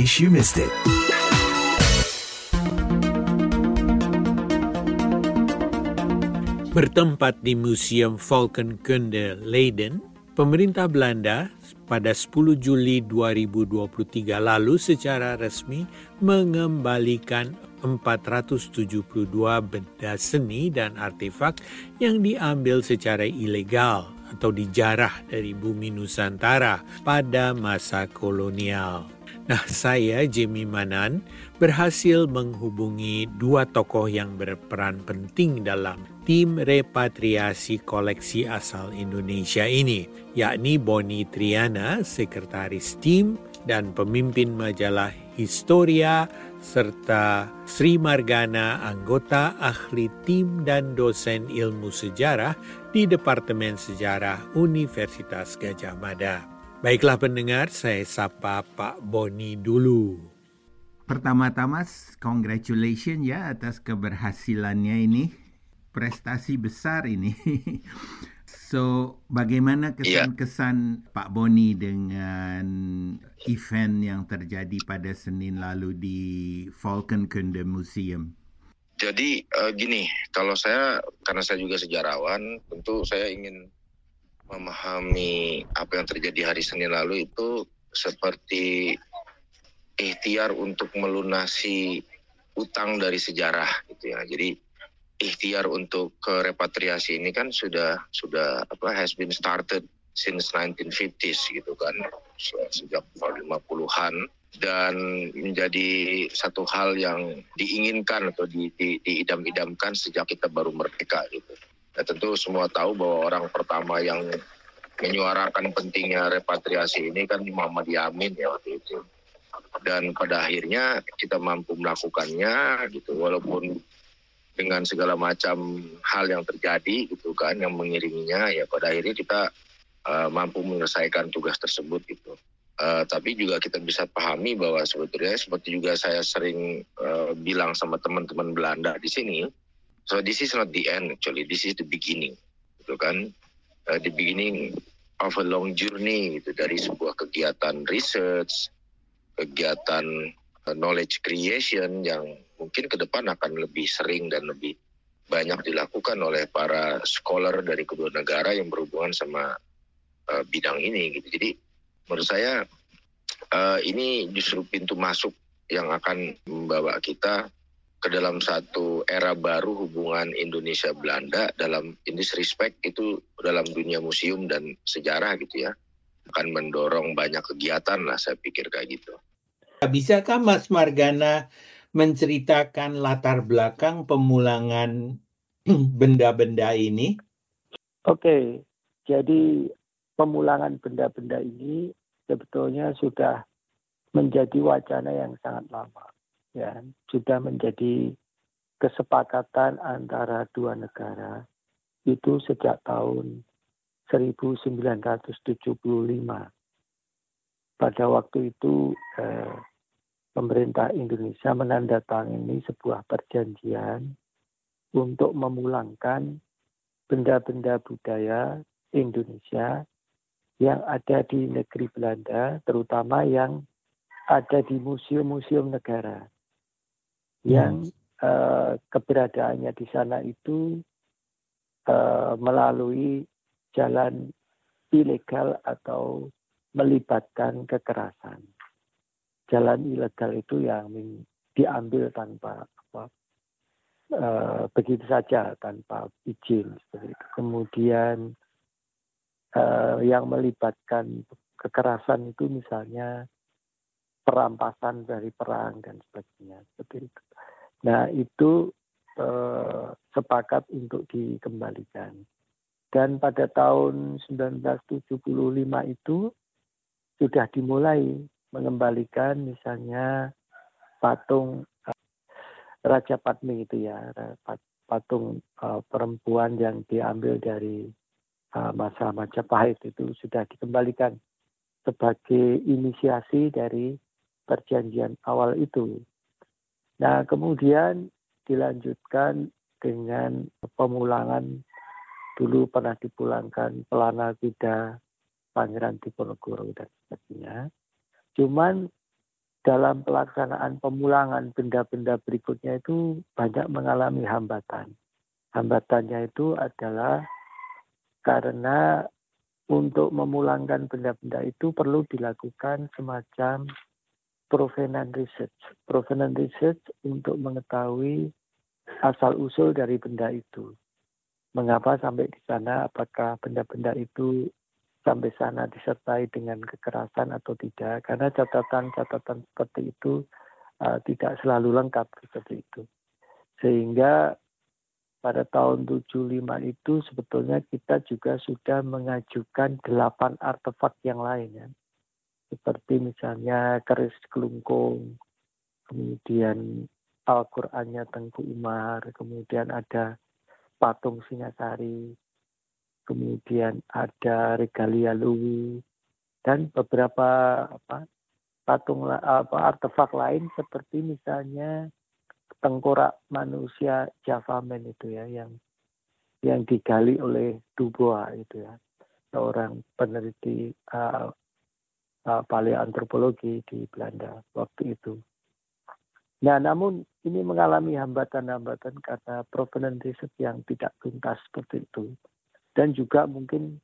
case you missed it. Bertempat di Museum Valkenkunde Leiden, pemerintah Belanda pada 10 Juli 2023 lalu secara resmi mengembalikan 472 benda seni dan artefak yang diambil secara ilegal atau dijarah dari bumi Nusantara pada masa kolonial. Nah, saya Jimmy Manan berhasil menghubungi dua tokoh yang berperan penting dalam tim repatriasi koleksi asal Indonesia ini, yakni Boni Triana, sekretaris tim dan pemimpin majalah Historia, serta Sri Margana, anggota ahli tim dan dosen ilmu sejarah di Departemen Sejarah Universitas Gajah Mada. Baiklah pendengar, saya sapa Pak Boni dulu. Pertama-tama, congratulations ya atas keberhasilannya ini. Prestasi besar ini. So, bagaimana iya. kesan-kesan yeah. Pak Boni dengan event yang terjadi pada Senin lalu di Falkenkunde Museum? Jadi uh, gini, kalau saya karena saya juga sejarawan, tentu saya ingin memahami apa yang terjadi hari Senin lalu itu seperti ikhtiar untuk melunasi utang dari sejarah gitu ya. Jadi ikhtiar untuk repatriasi ini kan sudah sudah apa has been started since 1950s gitu kan sejak 50-an dan menjadi satu hal yang diinginkan atau di, di, diidam-idamkan sejak kita baru merdeka gitu. Ya, tentu semua tahu bahwa orang pertama yang menyuarakan pentingnya repatriasi ini kan Muhammad Yamin ya waktu itu. Dan pada akhirnya kita mampu melakukannya gitu walaupun dengan segala macam hal yang terjadi gitu kan yang mengiringinya ya pada akhirnya kita uh, mampu menyelesaikan tugas tersebut gitu. Uh, tapi juga kita bisa pahami bahwa sebetulnya seperti juga saya sering uh, bilang sama teman-teman Belanda di sini, So this is not the end actually, this is the beginning, gitu kan? Uh, the beginning of a long journey itu dari sebuah kegiatan research, kegiatan uh, knowledge creation yang mungkin ke depan akan lebih sering dan lebih banyak dilakukan oleh para scholar dari kedua negara yang berhubungan sama uh, bidang ini gitu. Jadi menurut saya uh, ini justru pintu masuk yang akan membawa kita ke dalam satu era baru hubungan Indonesia Belanda dalam in this respect itu dalam dunia museum dan sejarah gitu ya akan mendorong banyak kegiatan lah saya pikir kayak gitu. Bisakah Mas Margana menceritakan latar belakang pemulangan benda-benda ini? Oke, jadi pemulangan benda-benda ini sebetulnya sudah menjadi wacana yang sangat lama ya sudah menjadi kesepakatan antara dua negara itu sejak tahun 1975. Pada waktu itu eh, pemerintah Indonesia menandatangani sebuah perjanjian untuk memulangkan benda-benda budaya Indonesia yang ada di negeri Belanda, terutama yang ada di museum-museum negara yang uh, keberadaannya di sana itu uh, melalui jalan ilegal atau melibatkan kekerasan. Jalan ilegal itu yang diambil tanpa apa, uh, begitu saja tanpa izin seperti itu. Kemudian uh, yang melibatkan kekerasan itu misalnya perampasan dari perang dan sebagainya seperti itu. Nah itu eh, sepakat untuk dikembalikan. Dan pada tahun 1975 itu sudah dimulai mengembalikan misalnya patung eh, Raja Padmi itu ya, patung eh, perempuan yang diambil dari eh, masa Majapahit itu sudah dikembalikan sebagai inisiasi dari perjanjian awal itu. Nah, kemudian dilanjutkan dengan pemulangan dulu pernah dipulangkan pelana kuda Pangeran Diponegoro dan sebagainya. Cuman dalam pelaksanaan pemulangan benda-benda berikutnya itu banyak mengalami hambatan. Hambatannya itu adalah karena untuk memulangkan benda-benda itu perlu dilakukan semacam provenance research. Provenance research untuk mengetahui asal-usul dari benda itu. Mengapa sampai di sana, apakah benda-benda itu sampai sana disertai dengan kekerasan atau tidak karena catatan-catatan seperti itu uh, tidak selalu lengkap seperti itu sehingga pada tahun 75 itu sebetulnya kita juga sudah mengajukan delapan artefak yang lain ya. Seperti misalnya keris kelungkung, kemudian Al-Qur'annya Tengku Umar, kemudian ada patung Singasari, kemudian ada regalia Louis dan beberapa apa patung apa artefak lain seperti misalnya tengkorak manusia Javamen itu ya yang yang digali oleh Dubois itu ya. Seorang peneliti uh, uh, paleoantropologi di Belanda waktu itu. Nah, namun ini mengalami hambatan-hambatan karena provenance research yang tidak tuntas seperti itu dan juga mungkin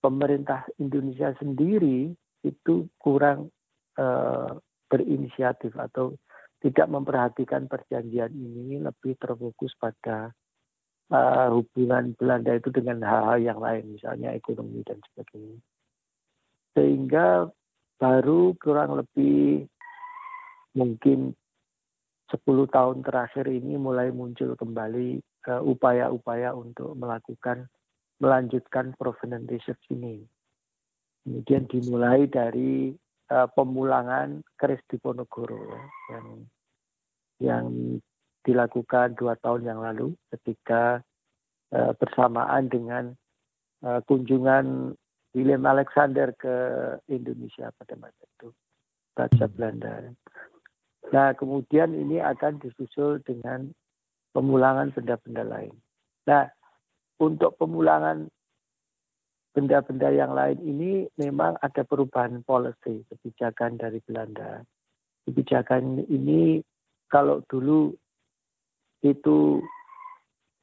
pemerintah Indonesia sendiri itu kurang uh, berinisiatif atau tidak memperhatikan perjanjian ini lebih terfokus pada uh, hubungan Belanda itu dengan hal-hal yang lain misalnya ekonomi dan sebagainya sehingga baru kurang lebih mungkin 10 tahun terakhir ini mulai muncul kembali eh, upaya-upaya uh, untuk melakukan melanjutkan provenance research ini. Kemudian dimulai dari uh, pemulangan keris Diponegoro ya, yang yang dilakukan dua tahun yang lalu ketika uh, bersamaan dengan uh, kunjungan William Alexander ke Indonesia pada masa itu, Raja Belanda. Nah, kemudian ini akan disusul dengan pemulangan benda-benda lain. Nah, untuk pemulangan benda-benda yang lain ini memang ada perubahan policy kebijakan dari Belanda. Kebijakan ini kalau dulu itu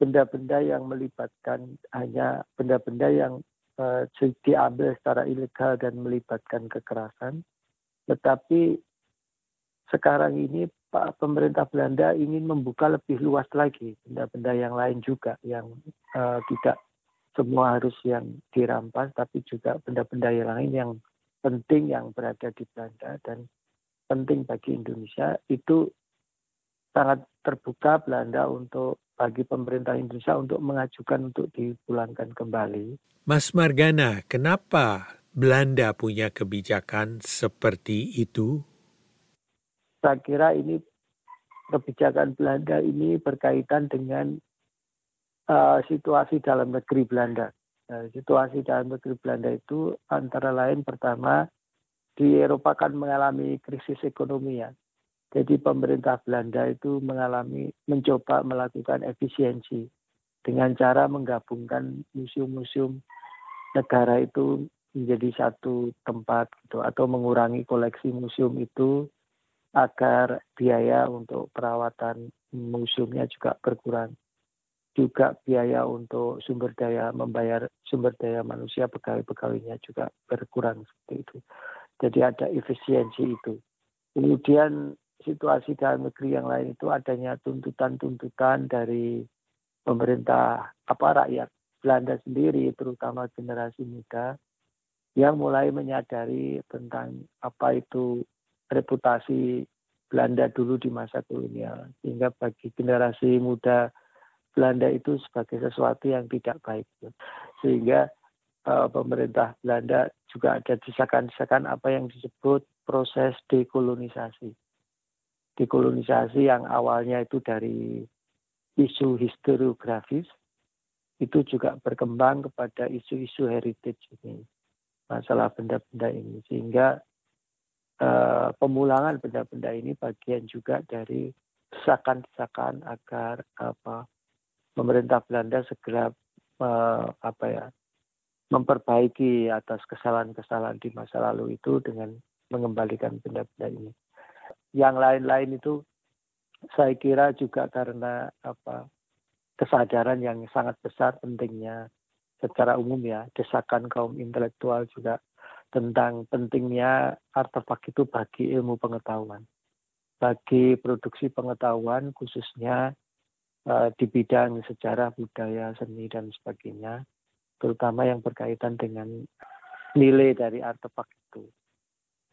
benda-benda yang melibatkan hanya benda-benda yang uh, diambil secara ilegal dan melibatkan kekerasan, tetapi sekarang ini Pak pemerintah Belanda ingin membuka lebih luas lagi benda-benda yang lain juga yang uh, tidak semua harus yang dirampas tapi juga benda-benda yang lain yang penting yang berada di Belanda dan penting bagi Indonesia. Itu sangat terbuka Belanda untuk bagi pemerintah Indonesia untuk mengajukan untuk dipulangkan kembali. Mas Margana, kenapa Belanda punya kebijakan seperti itu? saya kira ini kebijakan Belanda ini berkaitan dengan uh, situasi dalam negeri Belanda. Nah, situasi dalam negeri Belanda itu antara lain pertama di Eropa kan mengalami krisis ekonomi ya. Jadi pemerintah Belanda itu mengalami mencoba melakukan efisiensi dengan cara menggabungkan museum-museum negara itu menjadi satu tempat gitu atau mengurangi koleksi museum itu agar biaya untuk perawatan museumnya juga berkurang. Juga biaya untuk sumber daya membayar sumber daya manusia pegawai-pegawainya juga berkurang seperti itu. Jadi ada efisiensi itu. Kemudian situasi dalam negeri yang lain itu adanya tuntutan-tuntutan dari pemerintah apa rakyat Belanda sendiri terutama generasi muda yang mulai menyadari tentang apa itu reputasi Belanda dulu di masa kolonial. Sehingga bagi generasi muda Belanda itu sebagai sesuatu yang tidak baik. Sehingga uh, pemerintah Belanda juga ada desakan-desakan apa yang disebut proses dekolonisasi dekolonisasi yang awalnya itu dari isu historiografis itu juga berkembang kepada isu-isu heritage ini masalah benda-benda ini sehingga uh, pemulangan benda-benda ini bagian juga dari desakan-desakan agar apa pemerintah Belanda segera uh, apa ya memperbaiki atas kesalahan-kesalahan di masa lalu itu dengan mengembalikan benda-benda ini. Yang lain-lain itu saya kira juga karena apa kesadaran yang sangat besar pentingnya secara umum ya. Desakan kaum intelektual juga tentang pentingnya artefak itu bagi ilmu pengetahuan. Bagi produksi pengetahuan khususnya uh, di bidang sejarah budaya seni dan sebagainya terutama yang berkaitan dengan nilai dari artefak itu.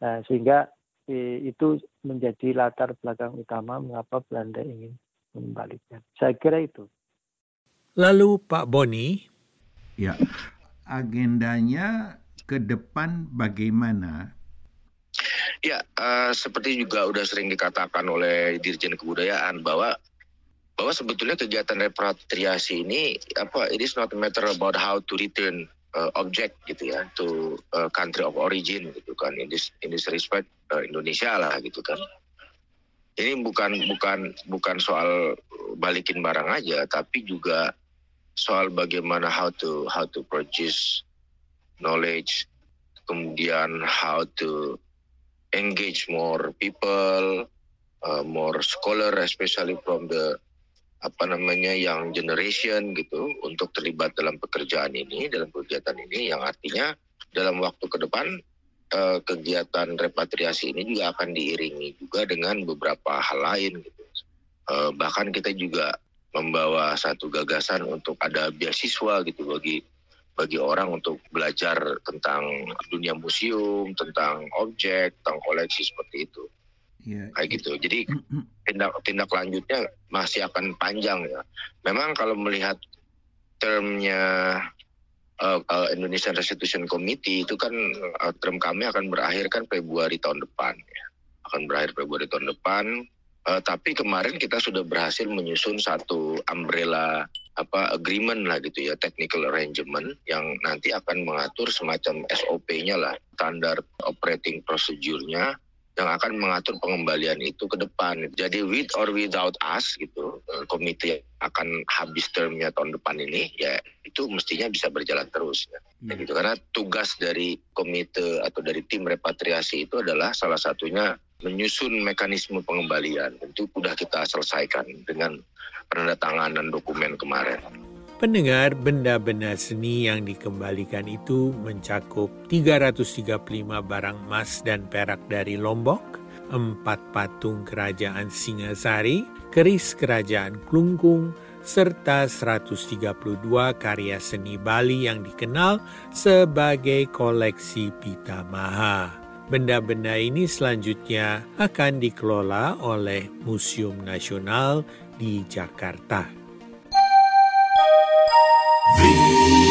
Nah sehingga itu menjadi latar belakang utama mengapa Belanda ingin mengembalikan. Saya kira itu. Lalu Pak Boni? Ya, agendanya ke depan bagaimana? Ya, uh, seperti juga sudah sering dikatakan oleh Dirjen Kebudayaan bahwa bahwa sebetulnya kegiatan repatriasi ini apa it is not a matter about how to return uh, object gitu ya to uh, country of origin gitu kan. In this in this respect uh, Indonesia lah gitu kan. Ini bukan bukan bukan soal balikin barang aja tapi juga soal bagaimana how to how to produce knowledge kemudian how to engage more people uh, more scholar especially from the apa namanya yang generation gitu untuk terlibat dalam pekerjaan ini dalam kegiatan ini yang artinya dalam waktu ke depan eh, kegiatan repatriasi ini juga akan diiringi juga dengan beberapa hal lain gitu. Eh, bahkan kita juga membawa satu gagasan untuk ada beasiswa gitu bagi bagi orang untuk belajar tentang dunia museum, tentang objek, tentang koleksi seperti itu yeah. kayak gitu. Jadi tindak tindak lanjutnya masih akan panjang ya. Memang kalau melihat termnya uh, uh, Indonesian Restitution Committee itu kan uh, term kami akan berakhir kan Februari tahun depan ya. Akan berakhir Februari tahun depan. Uh, tapi kemarin kita sudah berhasil menyusun satu umbrella apa agreement lah gitu ya technical arrangement yang nanti akan mengatur semacam SOP-nya lah standar operating procedure-nya yang akan mengatur pengembalian itu ke depan. Jadi with or without us gitu, eh, komite akan habis termnya tahun depan ini, ya itu mestinya bisa berjalan terus. Ya. Hmm. gitu. Karena tugas dari komite atau dari tim repatriasi itu adalah salah satunya menyusun mekanisme pengembalian. Itu sudah kita selesaikan dengan penandatanganan dokumen kemarin. Pendengar benda-benda seni yang dikembalikan itu mencakup 335 barang emas dan perak dari Lombok, empat patung kerajaan Singasari, keris kerajaan Klungkung, serta 132 karya seni Bali yang dikenal sebagai koleksi Pitamaha. Benda-benda ini selanjutnya akan dikelola oleh Museum Nasional di Jakarta. Vida.